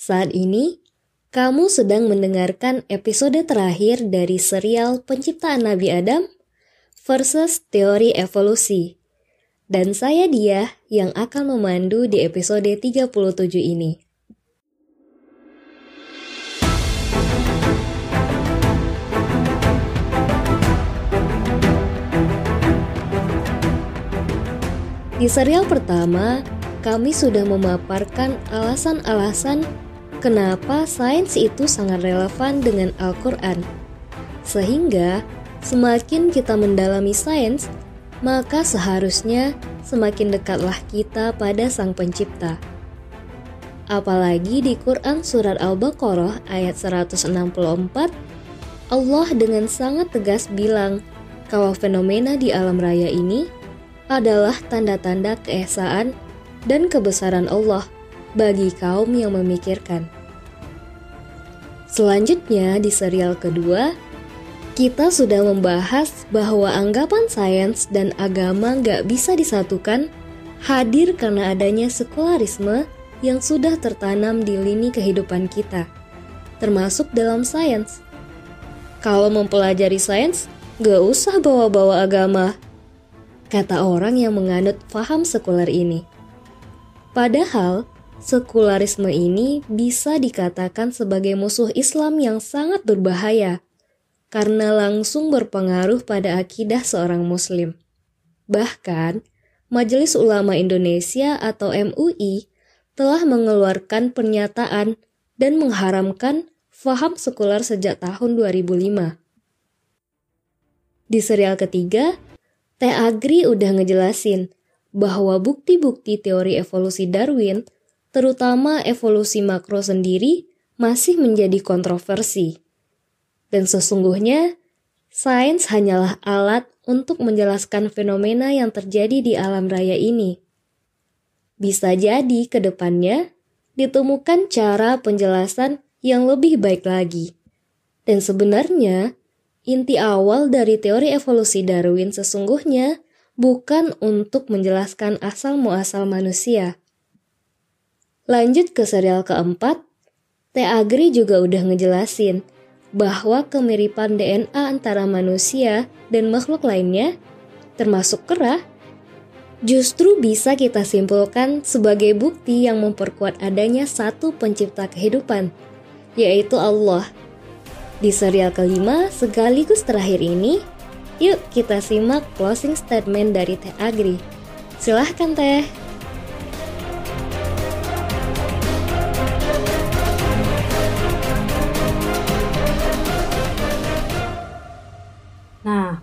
Saat ini, kamu sedang mendengarkan episode terakhir dari serial Penciptaan Nabi Adam versus Teori Evolusi. Dan saya dia yang akan memandu di episode 37 ini. Di serial pertama, kami sudah memaparkan alasan-alasan kenapa sains itu sangat relevan dengan Al-Quran. Sehingga, semakin kita mendalami sains, maka seharusnya semakin dekatlah kita pada Sang Pencipta. Apalagi di Quran Surat Al-Baqarah ayat 164, Allah dengan sangat tegas bilang kalau fenomena di alam raya ini adalah tanda-tanda keesaan dan kebesaran Allah bagi kaum yang memikirkan. Selanjutnya di serial kedua, kita sudah membahas bahwa anggapan sains dan agama nggak bisa disatukan hadir karena adanya sekularisme yang sudah tertanam di lini kehidupan kita, termasuk dalam sains. Kalau mempelajari sains, gak usah bawa-bawa agama, kata orang yang menganut paham sekuler ini. Padahal, sekularisme ini bisa dikatakan sebagai musuh Islam yang sangat berbahaya karena langsung berpengaruh pada akidah seorang muslim. Bahkan, Majelis Ulama Indonesia atau MUI telah mengeluarkan pernyataan dan mengharamkan faham sekuler sejak tahun 2005. Di serial ketiga, Teh Agri udah ngejelasin bahwa bukti-bukti teori evolusi Darwin, terutama evolusi makro sendiri, masih menjadi kontroversi. Dan sesungguhnya, sains hanyalah alat untuk menjelaskan fenomena yang terjadi di alam raya ini. Bisa jadi ke depannya ditemukan cara penjelasan yang lebih baik lagi. Dan sebenarnya, Inti awal dari teori evolusi Darwin sesungguhnya bukan untuk menjelaskan asal-muasal manusia. Lanjut ke serial keempat, T. Agri juga udah ngejelasin bahwa kemiripan DNA antara manusia dan makhluk lainnya, termasuk kera, justru bisa kita simpulkan sebagai bukti yang memperkuat adanya satu pencipta kehidupan, yaitu Allah – di serial kelima sekaligus terakhir ini, yuk kita simak closing statement dari Teh Agri. Silahkan Teh.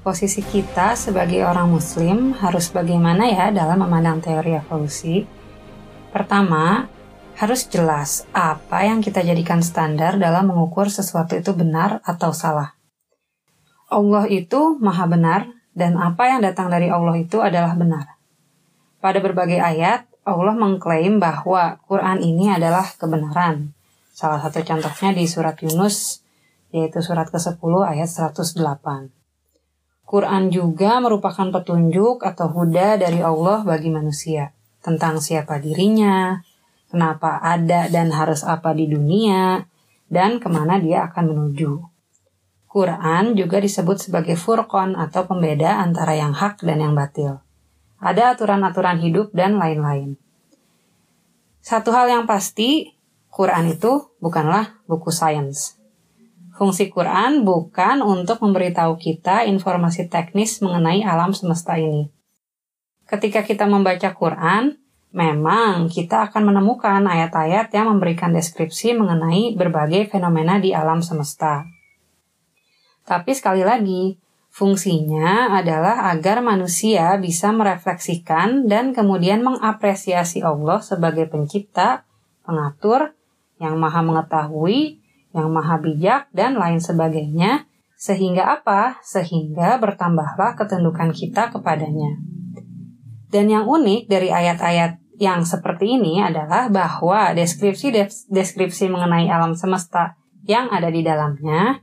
Posisi kita sebagai orang muslim harus bagaimana ya dalam memandang teori evolusi? Pertama, harus jelas apa yang kita jadikan standar dalam mengukur sesuatu itu benar atau salah. Allah itu maha benar dan apa yang datang dari Allah itu adalah benar. Pada berbagai ayat, Allah mengklaim bahwa Quran ini adalah kebenaran. Salah satu contohnya di surat Yunus, yaitu surat ke-10 ayat 108. Quran juga merupakan petunjuk atau huda dari Allah bagi manusia tentang siapa dirinya, kenapa ada dan harus apa di dunia, dan ke mana dia akan menuju. Quran juga disebut sebagai furqon atau pembeda antara yang hak dan yang batil. Ada aturan-aturan hidup dan lain-lain. Satu hal yang pasti, Quran itu bukanlah buku sains. Fungsi Quran bukan untuk memberitahu kita informasi teknis mengenai alam semesta ini. Ketika kita membaca Quran, Memang kita akan menemukan ayat-ayat yang memberikan deskripsi mengenai berbagai fenomena di alam semesta. Tapi sekali lagi, fungsinya adalah agar manusia bisa merefleksikan dan kemudian mengapresiasi Allah sebagai pencipta, pengatur, yang maha mengetahui, yang maha bijak, dan lain sebagainya, sehingga apa? Sehingga bertambahlah ketundukan kita kepadanya. Dan yang unik dari ayat-ayat yang seperti ini adalah bahwa deskripsi-deskripsi mengenai alam semesta yang ada di dalamnya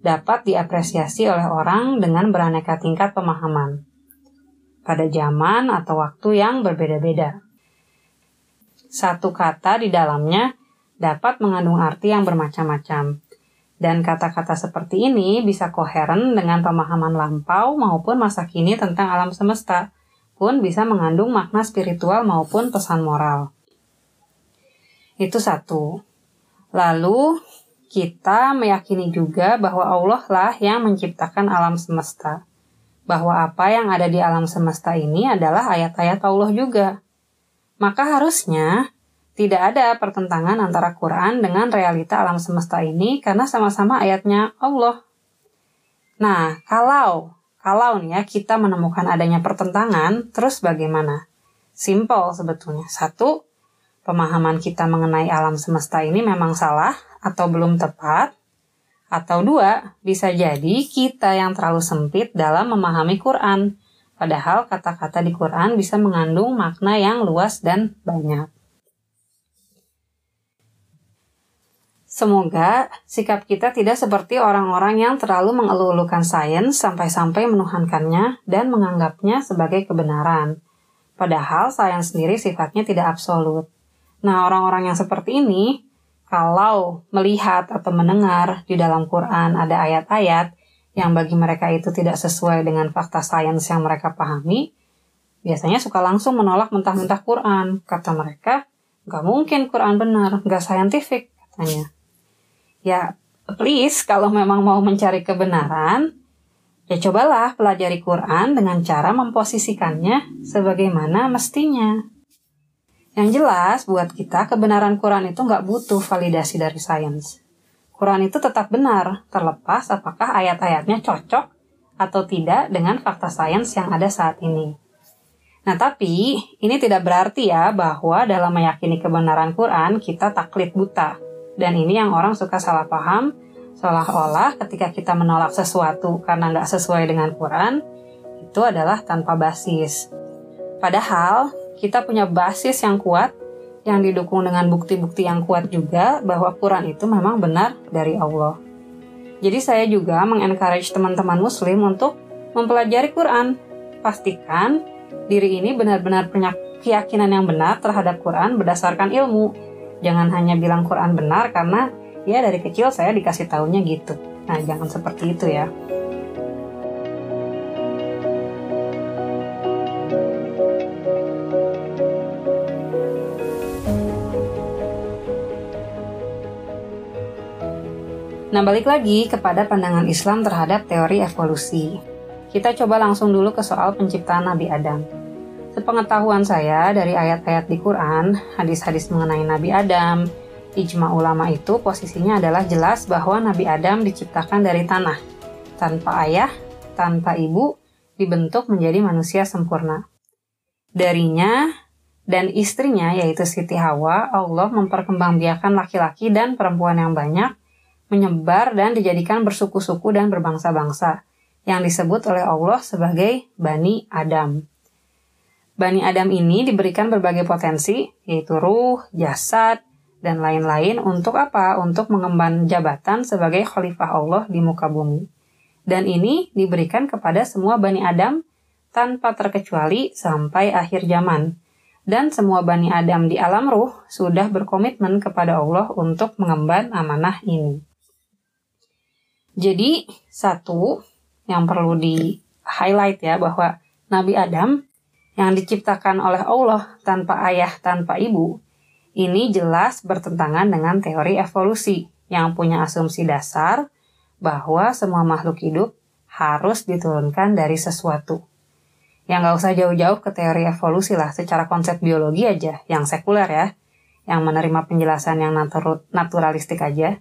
dapat diapresiasi oleh orang dengan beraneka tingkat pemahaman pada zaman atau waktu yang berbeda-beda. Satu kata di dalamnya dapat mengandung arti yang bermacam-macam. Dan kata-kata seperti ini bisa koheren dengan pemahaman lampau maupun masa kini tentang alam semesta, pun bisa mengandung makna spiritual maupun pesan moral. Itu satu. Lalu, kita meyakini juga bahwa Allah lah yang menciptakan alam semesta. Bahwa apa yang ada di alam semesta ini adalah ayat-ayat Allah juga. Maka harusnya tidak ada pertentangan antara Quran dengan realita alam semesta ini karena sama-sama ayatnya Allah. Nah, kalau kalau nih ya kita menemukan adanya pertentangan, terus bagaimana? Simple sebetulnya. Satu, pemahaman kita mengenai alam semesta ini memang salah atau belum tepat. Atau dua, bisa jadi kita yang terlalu sempit dalam memahami Quran. Padahal kata-kata di Quran bisa mengandung makna yang luas dan banyak. Semoga sikap kita tidak seperti orang-orang yang terlalu mengeluh-elukan sains sampai-sampai menuhankannya dan menganggapnya sebagai kebenaran. Padahal sains sendiri sifatnya tidak absolut. Nah, orang-orang yang seperti ini, kalau melihat atau mendengar di dalam Quran ada ayat-ayat yang bagi mereka itu tidak sesuai dengan fakta sains yang mereka pahami, biasanya suka langsung menolak mentah-mentah Quran. Kata mereka, nggak mungkin Quran benar, nggak saintifik, katanya. Ya, please kalau memang mau mencari kebenaran, ya cobalah pelajari Quran dengan cara memposisikannya sebagaimana mestinya. Yang jelas, buat kita kebenaran Quran itu nggak butuh validasi dari sains. Quran itu tetap benar, terlepas apakah ayat-ayatnya cocok atau tidak dengan fakta sains yang ada saat ini. Nah, tapi ini tidak berarti ya bahwa dalam meyakini kebenaran Quran kita taklid buta. Dan ini yang orang suka salah paham, seolah-olah ketika kita menolak sesuatu karena nggak sesuai dengan Quran, itu adalah tanpa basis. Padahal, kita punya basis yang kuat, yang didukung dengan bukti-bukti yang kuat juga bahwa Quran itu memang benar dari Allah. Jadi saya juga mengencourage teman-teman muslim untuk mempelajari Quran. Pastikan diri ini benar-benar punya keyakinan yang benar terhadap Quran berdasarkan ilmu, Jangan hanya bilang Quran benar karena ya dari kecil saya dikasih taunya gitu. Nah, jangan seperti itu ya. Nah, balik lagi kepada pandangan Islam terhadap teori evolusi. Kita coba langsung dulu ke soal penciptaan Nabi Adam. Sepengetahuan saya dari ayat-ayat di Quran, hadis-hadis mengenai Nabi Adam, ijma ulama itu posisinya adalah jelas bahwa Nabi Adam diciptakan dari tanah, tanpa ayah, tanpa ibu, dibentuk menjadi manusia sempurna. Darinya dan istrinya yaitu Siti Hawa, Allah memperkembangbiakan laki-laki dan perempuan yang banyak, menyebar dan dijadikan bersuku-suku dan berbangsa-bangsa, yang disebut oleh Allah sebagai Bani Adam. Bani Adam ini diberikan berbagai potensi, yaitu ruh, jasad, dan lain-lain untuk apa? Untuk mengemban jabatan sebagai khalifah Allah di muka bumi. Dan ini diberikan kepada semua Bani Adam tanpa terkecuali sampai akhir zaman. Dan semua Bani Adam di alam ruh sudah berkomitmen kepada Allah untuk mengemban amanah ini. Jadi, satu yang perlu di highlight ya bahwa Nabi Adam yang diciptakan oleh Allah tanpa ayah tanpa ibu, ini jelas bertentangan dengan teori evolusi yang punya asumsi dasar bahwa semua makhluk hidup harus diturunkan dari sesuatu. Yang nggak usah jauh-jauh ke teori evolusi lah, secara konsep biologi aja, yang sekuler ya, yang menerima penjelasan yang naturalistik aja,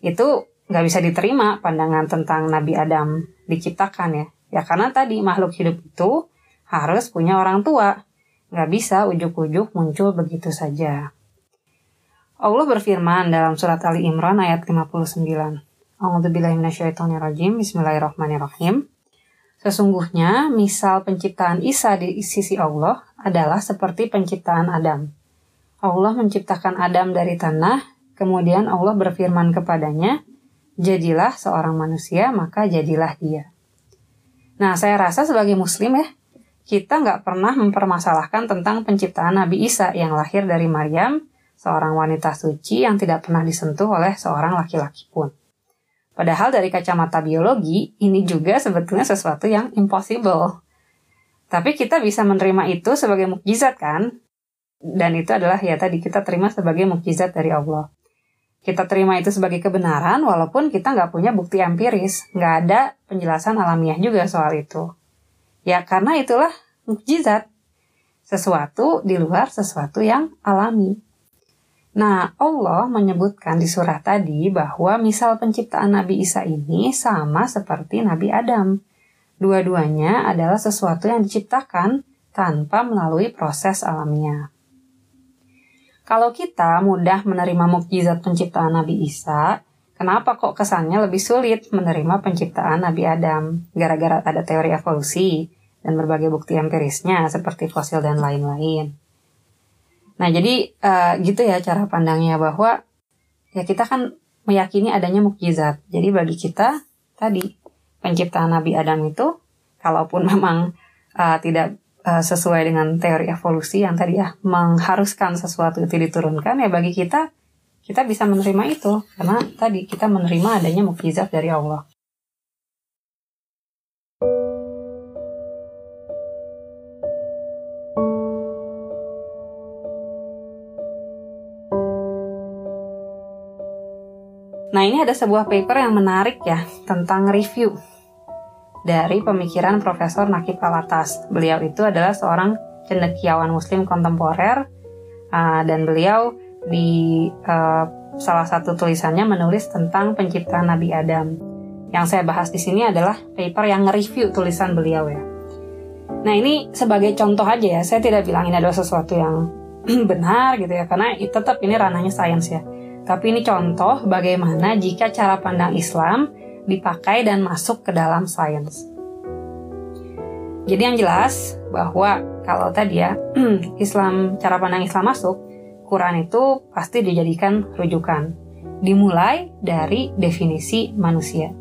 itu nggak bisa diterima pandangan tentang Nabi Adam diciptakan ya. Ya karena tadi makhluk hidup itu harus punya orang tua. Nggak bisa ujuk-ujuk muncul begitu saja. Allah berfirman dalam surat Ali Imran ayat 59. A'udzubillahiminasyaitonirrajim. Bismillahirrahmanirrahim. Sesungguhnya, misal penciptaan Isa di sisi Allah adalah seperti penciptaan Adam. Allah menciptakan Adam dari tanah, kemudian Allah berfirman kepadanya, Jadilah seorang manusia, maka jadilah dia. Nah, saya rasa sebagai muslim ya, kita nggak pernah mempermasalahkan tentang penciptaan Nabi Isa yang lahir dari Maryam seorang wanita suci yang tidak pernah disentuh oleh seorang laki-laki pun. Padahal dari kacamata biologi, ini juga sebetulnya sesuatu yang impossible. Tapi kita bisa menerima itu sebagai mukjizat kan? Dan itu adalah ya tadi kita terima sebagai mukjizat dari Allah. Kita terima itu sebagai kebenaran walaupun kita nggak punya bukti empiris, nggak ada penjelasan alamiah juga soal itu. Ya karena itulah mukjizat. Sesuatu di luar sesuatu yang alami. Nah, Allah menyebutkan di surah tadi bahwa misal penciptaan Nabi Isa ini sama seperti Nabi Adam. Dua-duanya adalah sesuatu yang diciptakan tanpa melalui proses alamiah. Kalau kita mudah menerima mukjizat penciptaan Nabi Isa, kenapa kok kesannya lebih sulit menerima penciptaan Nabi Adam? Gara-gara ada teori evolusi dan berbagai bukti empirisnya seperti fosil dan lain-lain. Nah, jadi uh, gitu ya cara pandangnya bahwa ya kita kan meyakini adanya mukjizat. Jadi bagi kita tadi penciptaan Nabi Adam itu kalaupun memang uh, tidak uh, sesuai dengan teori evolusi yang tadi ya mengharuskan sesuatu itu diturunkan ya bagi kita kita bisa menerima itu karena tadi kita menerima adanya mukjizat dari Allah. Nah ini ada sebuah paper yang menarik ya tentang review dari pemikiran Profesor Nakib Alatas. Beliau itu adalah seorang cendekiawan Muslim kontemporer uh, dan beliau di uh, salah satu tulisannya menulis tentang penciptaan Nabi Adam. Yang saya bahas di sini adalah paper yang nge-review tulisan beliau ya. Nah ini sebagai contoh aja ya, saya tidak bilang ini adalah sesuatu yang benar gitu ya, karena tetap ini ranahnya sains ya. Tapi ini contoh bagaimana jika cara pandang Islam dipakai dan masuk ke dalam sains. Jadi yang jelas bahwa kalau tadi ya Islam cara pandang Islam masuk, Quran itu pasti dijadikan rujukan. Dimulai dari definisi manusia.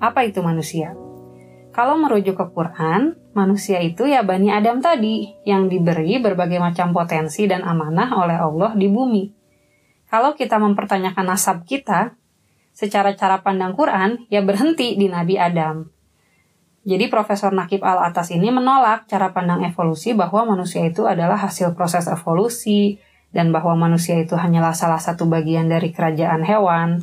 Apa itu manusia? Kalau merujuk ke Quran, manusia itu ya Bani Adam tadi yang diberi berbagai macam potensi dan amanah oleh Allah di bumi kalau kita mempertanyakan nasab kita, secara cara pandang Quran, ya berhenti di Nabi Adam. Jadi Profesor Nakib Al-Atas ini menolak cara pandang evolusi bahwa manusia itu adalah hasil proses evolusi dan bahwa manusia itu hanyalah salah satu bagian dari kerajaan hewan.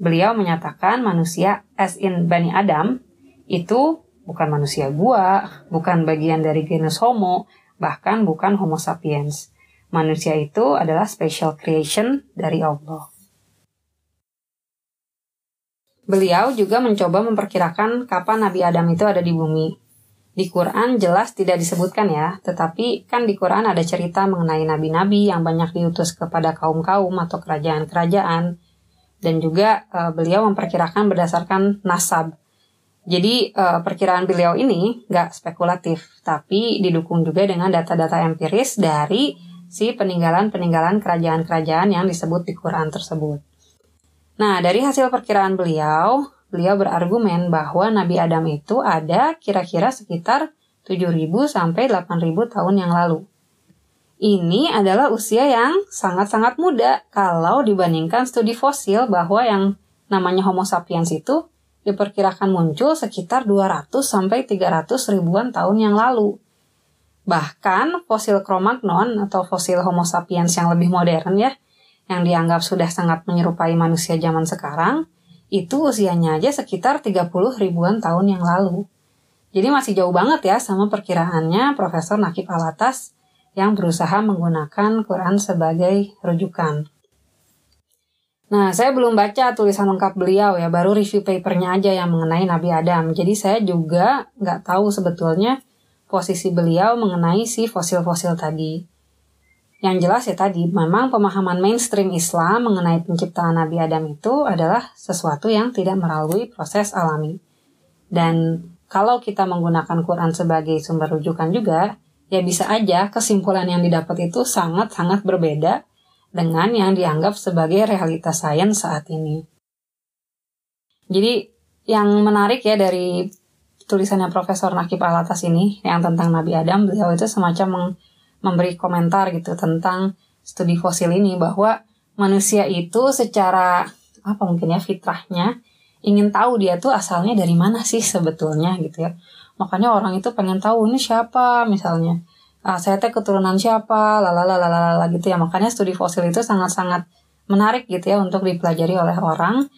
Beliau menyatakan manusia as in Bani Adam itu bukan manusia gua, bukan bagian dari genus Homo, bahkan bukan Homo sapiens manusia itu adalah special creation dari Allah. Beliau juga mencoba memperkirakan kapan Nabi Adam itu ada di bumi. Di Quran jelas tidak disebutkan ya, tetapi kan di Quran ada cerita mengenai nabi-nabi yang banyak diutus kepada kaum-kaum atau kerajaan-kerajaan. Dan juga e, beliau memperkirakan berdasarkan nasab. Jadi e, perkiraan beliau ini nggak spekulatif, tapi didukung juga dengan data-data empiris dari si peninggalan-peninggalan kerajaan-kerajaan yang disebut di Quran tersebut. Nah, dari hasil perkiraan beliau, beliau berargumen bahwa Nabi Adam itu ada kira-kira sekitar 7.000 sampai 8.000 tahun yang lalu. Ini adalah usia yang sangat-sangat muda kalau dibandingkan studi fosil bahwa yang namanya Homo sapiens itu diperkirakan muncul sekitar 200 sampai 300 ribuan tahun yang lalu. Bahkan fosil Cro-Magnon atau fosil Homo sapiens yang lebih modern ya, yang dianggap sudah sangat menyerupai manusia zaman sekarang, itu usianya aja sekitar 30 ribuan tahun yang lalu. Jadi masih jauh banget ya sama perkiraannya Profesor Nakib Alatas yang berusaha menggunakan Quran sebagai rujukan. Nah, saya belum baca tulisan lengkap beliau ya, baru review papernya aja yang mengenai Nabi Adam. Jadi saya juga nggak tahu sebetulnya posisi beliau mengenai si fosil-fosil tadi. Yang jelas ya tadi, memang pemahaman mainstream Islam mengenai penciptaan Nabi Adam itu adalah sesuatu yang tidak melalui proses alami. Dan kalau kita menggunakan Quran sebagai sumber rujukan juga, ya bisa aja kesimpulan yang didapat itu sangat-sangat berbeda dengan yang dianggap sebagai realitas sains saat ini. Jadi yang menarik ya dari tulisannya Profesor Nakib Alatas ini yang tentang Nabi Adam, beliau itu semacam memberi komentar gitu tentang studi fosil ini bahwa manusia itu secara apa mungkin ya fitrahnya ingin tahu dia tuh asalnya dari mana sih sebetulnya gitu ya. Makanya orang itu pengen tahu ini siapa misalnya. Ah, saya teh keturunan siapa, lalalalalala gitu ya. Makanya studi fosil itu sangat-sangat menarik gitu ya untuk dipelajari oleh orang.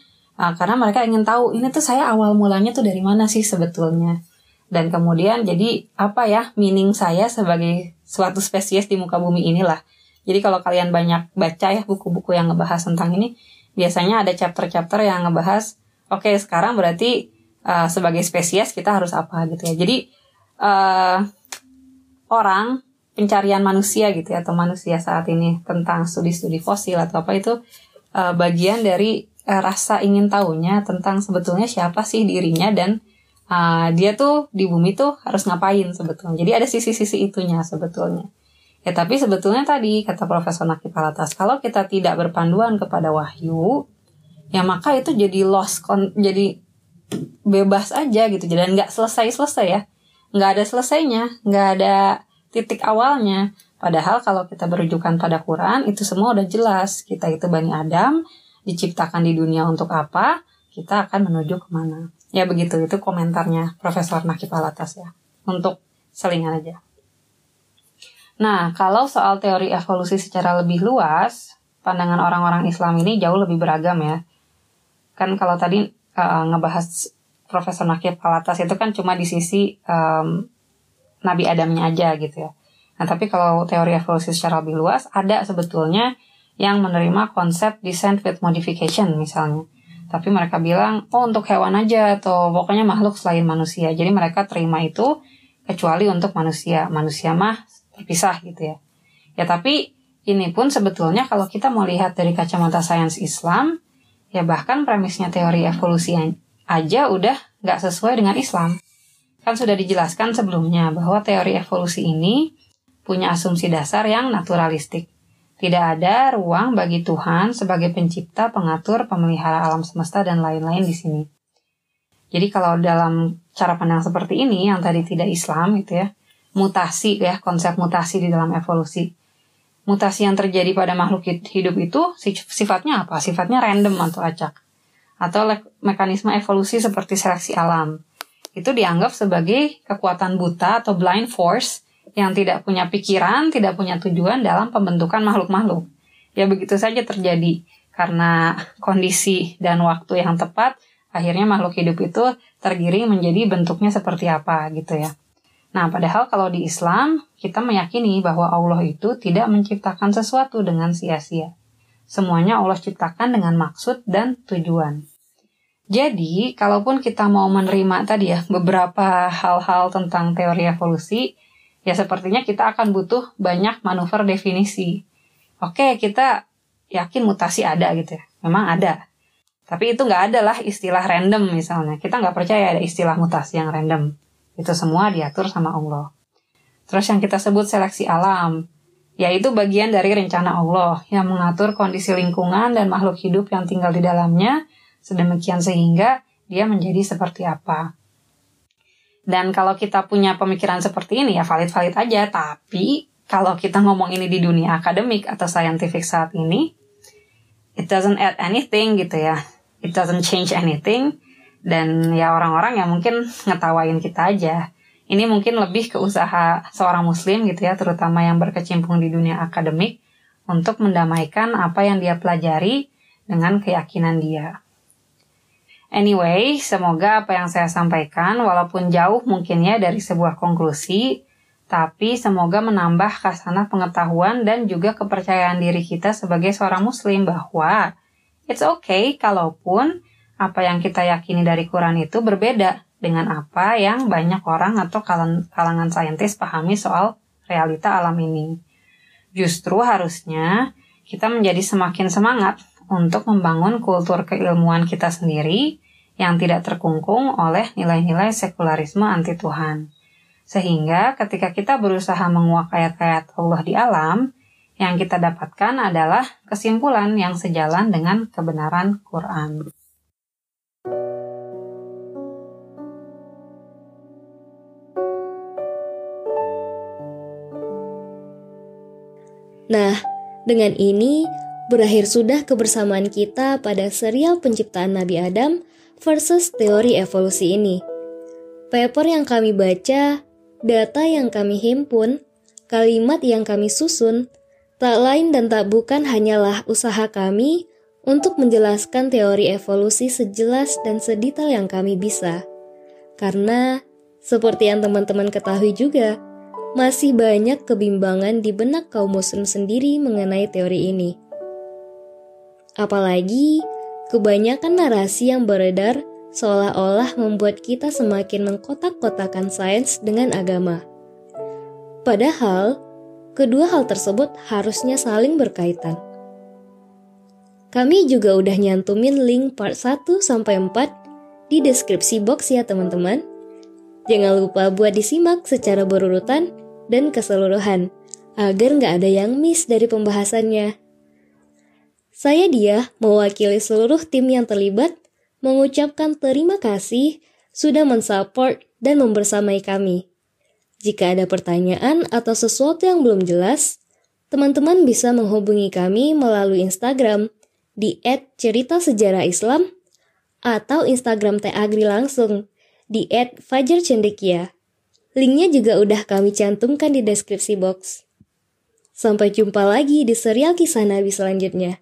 Ah, karena mereka ingin tahu ini tuh saya awal mulanya tuh dari mana sih sebetulnya. Dan kemudian jadi apa ya meaning saya sebagai suatu spesies di muka bumi inilah. Jadi kalau kalian banyak baca ya buku-buku yang ngebahas tentang ini, biasanya ada chapter-chapter yang ngebahas oke okay, sekarang berarti uh, sebagai spesies kita harus apa gitu ya jadi uh, orang pencarian manusia gitu ya atau manusia saat ini tentang studi-studi fosil atau apa itu uh, bagian dari uh, rasa ingin tahunya tentang sebetulnya siapa sih dirinya dan uh, dia tuh di bumi tuh harus ngapain sebetulnya. Jadi ada sisi-sisi itunya sebetulnya. Ya tapi sebetulnya tadi kata Profesor Nakip Alatas kalau kita tidak berpanduan kepada wahyu ya maka itu jadi lost jadi bebas aja gitu. Dan nggak selesai selesai ya. Nggak ada selesainya nggak ada titik awalnya. Padahal kalau kita berujukan pada Quran itu semua udah jelas. Kita itu bani Adam diciptakan di dunia untuk apa kita akan menuju ke mana. Ya begitu. Itu komentarnya Profesor Nakib Alatas ya. Untuk selingan aja. Nah kalau soal teori evolusi secara lebih luas pandangan orang-orang Islam ini jauh lebih beragam ya. Kan kalau tadi uh, ngebahas Profesor Nakib Palatas itu kan cuma di sisi um, Nabi Adamnya aja gitu ya. Nah tapi kalau teori evolusi secara lebih luas ada sebetulnya yang menerima konsep descent with modification misalnya. Tapi mereka bilang, oh untuk hewan aja atau pokoknya makhluk selain manusia. Jadi mereka terima itu kecuali untuk manusia. Manusia mah terpisah gitu ya. Ya tapi ini pun sebetulnya kalau kita mau lihat dari kacamata sains Islam, Ya bahkan premisnya teori evolusi aja udah nggak sesuai dengan Islam. Kan sudah dijelaskan sebelumnya bahwa teori evolusi ini punya asumsi dasar yang naturalistik. Tidak ada ruang bagi Tuhan sebagai pencipta, pengatur, pemelihara alam semesta, dan lain-lain di sini. Jadi kalau dalam cara pandang seperti ini, yang tadi tidak Islam gitu ya, mutasi ya, konsep mutasi di dalam evolusi mutasi yang terjadi pada makhluk hidup itu sifatnya apa? Sifatnya random atau acak. Atau mekanisme evolusi seperti seleksi alam. Itu dianggap sebagai kekuatan buta atau blind force yang tidak punya pikiran, tidak punya tujuan dalam pembentukan makhluk-makhluk. Ya begitu saja terjadi karena kondisi dan waktu yang tepat, akhirnya makhluk hidup itu tergiring menjadi bentuknya seperti apa gitu ya. Nah, padahal kalau di Islam, kita meyakini bahwa Allah itu tidak menciptakan sesuatu dengan sia-sia. Semuanya Allah ciptakan dengan maksud dan tujuan. Jadi, kalaupun kita mau menerima tadi ya beberapa hal-hal tentang teori evolusi, ya sepertinya kita akan butuh banyak manuver definisi. Oke, kita yakin mutasi ada gitu ya. Memang ada. Tapi itu nggak ada lah istilah random misalnya. Kita nggak percaya ada istilah mutasi yang random. Itu semua diatur sama Allah. Terus yang kita sebut seleksi alam, yaitu bagian dari rencana Allah yang mengatur kondisi lingkungan dan makhluk hidup yang tinggal di dalamnya, sedemikian sehingga dia menjadi seperti apa. Dan kalau kita punya pemikiran seperti ini ya valid-valid aja, tapi kalau kita ngomong ini di dunia akademik atau scientific saat ini, it doesn't add anything gitu ya. It doesn't change anything dan ya orang-orang yang mungkin ngetawain kita aja. Ini mungkin lebih ke usaha seorang muslim gitu ya, terutama yang berkecimpung di dunia akademik untuk mendamaikan apa yang dia pelajari dengan keyakinan dia. Anyway, semoga apa yang saya sampaikan walaupun jauh mungkin ya dari sebuah konklusi, tapi semoga menambah kasanah pengetahuan dan juga kepercayaan diri kita sebagai seorang muslim bahwa it's okay kalaupun apa yang kita yakini dari Quran itu berbeda dengan apa yang banyak orang atau kalangan saintis pahami soal realita alam ini. Justru harusnya kita menjadi semakin semangat untuk membangun kultur keilmuan kita sendiri yang tidak terkungkung oleh nilai-nilai sekularisme anti Tuhan. Sehingga ketika kita berusaha menguak ayat-ayat Allah di alam, yang kita dapatkan adalah kesimpulan yang sejalan dengan kebenaran Quran. Nah, Dengan ini, berakhir sudah kebersamaan kita pada serial penciptaan Nabi Adam versus teori evolusi ini. Paper yang kami baca, data yang kami himpun, kalimat yang kami susun, tak lain dan tak bukan hanyalah usaha kami untuk menjelaskan teori evolusi sejelas dan sedetail yang kami bisa. Karena, seperti yang teman-teman ketahui juga, masih banyak kebimbangan di benak kaum muslim sendiri mengenai teori ini. Apalagi, kebanyakan narasi yang beredar seolah-olah membuat kita semakin mengkotak-kotakan sains dengan agama. Padahal, kedua hal tersebut harusnya saling berkaitan. Kami juga udah nyantumin link part 1 sampai 4 di deskripsi box ya teman-teman. Jangan lupa buat disimak secara berurutan dan keseluruhan, agar nggak ada yang miss dari pembahasannya. Saya dia, mewakili seluruh tim yang terlibat, mengucapkan terima kasih sudah mensupport dan membersamai kami. Jika ada pertanyaan atau sesuatu yang belum jelas, teman-teman bisa menghubungi kami melalui Instagram di @cerita_sejarah_islam atau Instagram Agri langsung di @fajarcendekia. Linknya juga udah kami cantumkan di deskripsi box. Sampai jumpa lagi di serial kisah Nabi selanjutnya.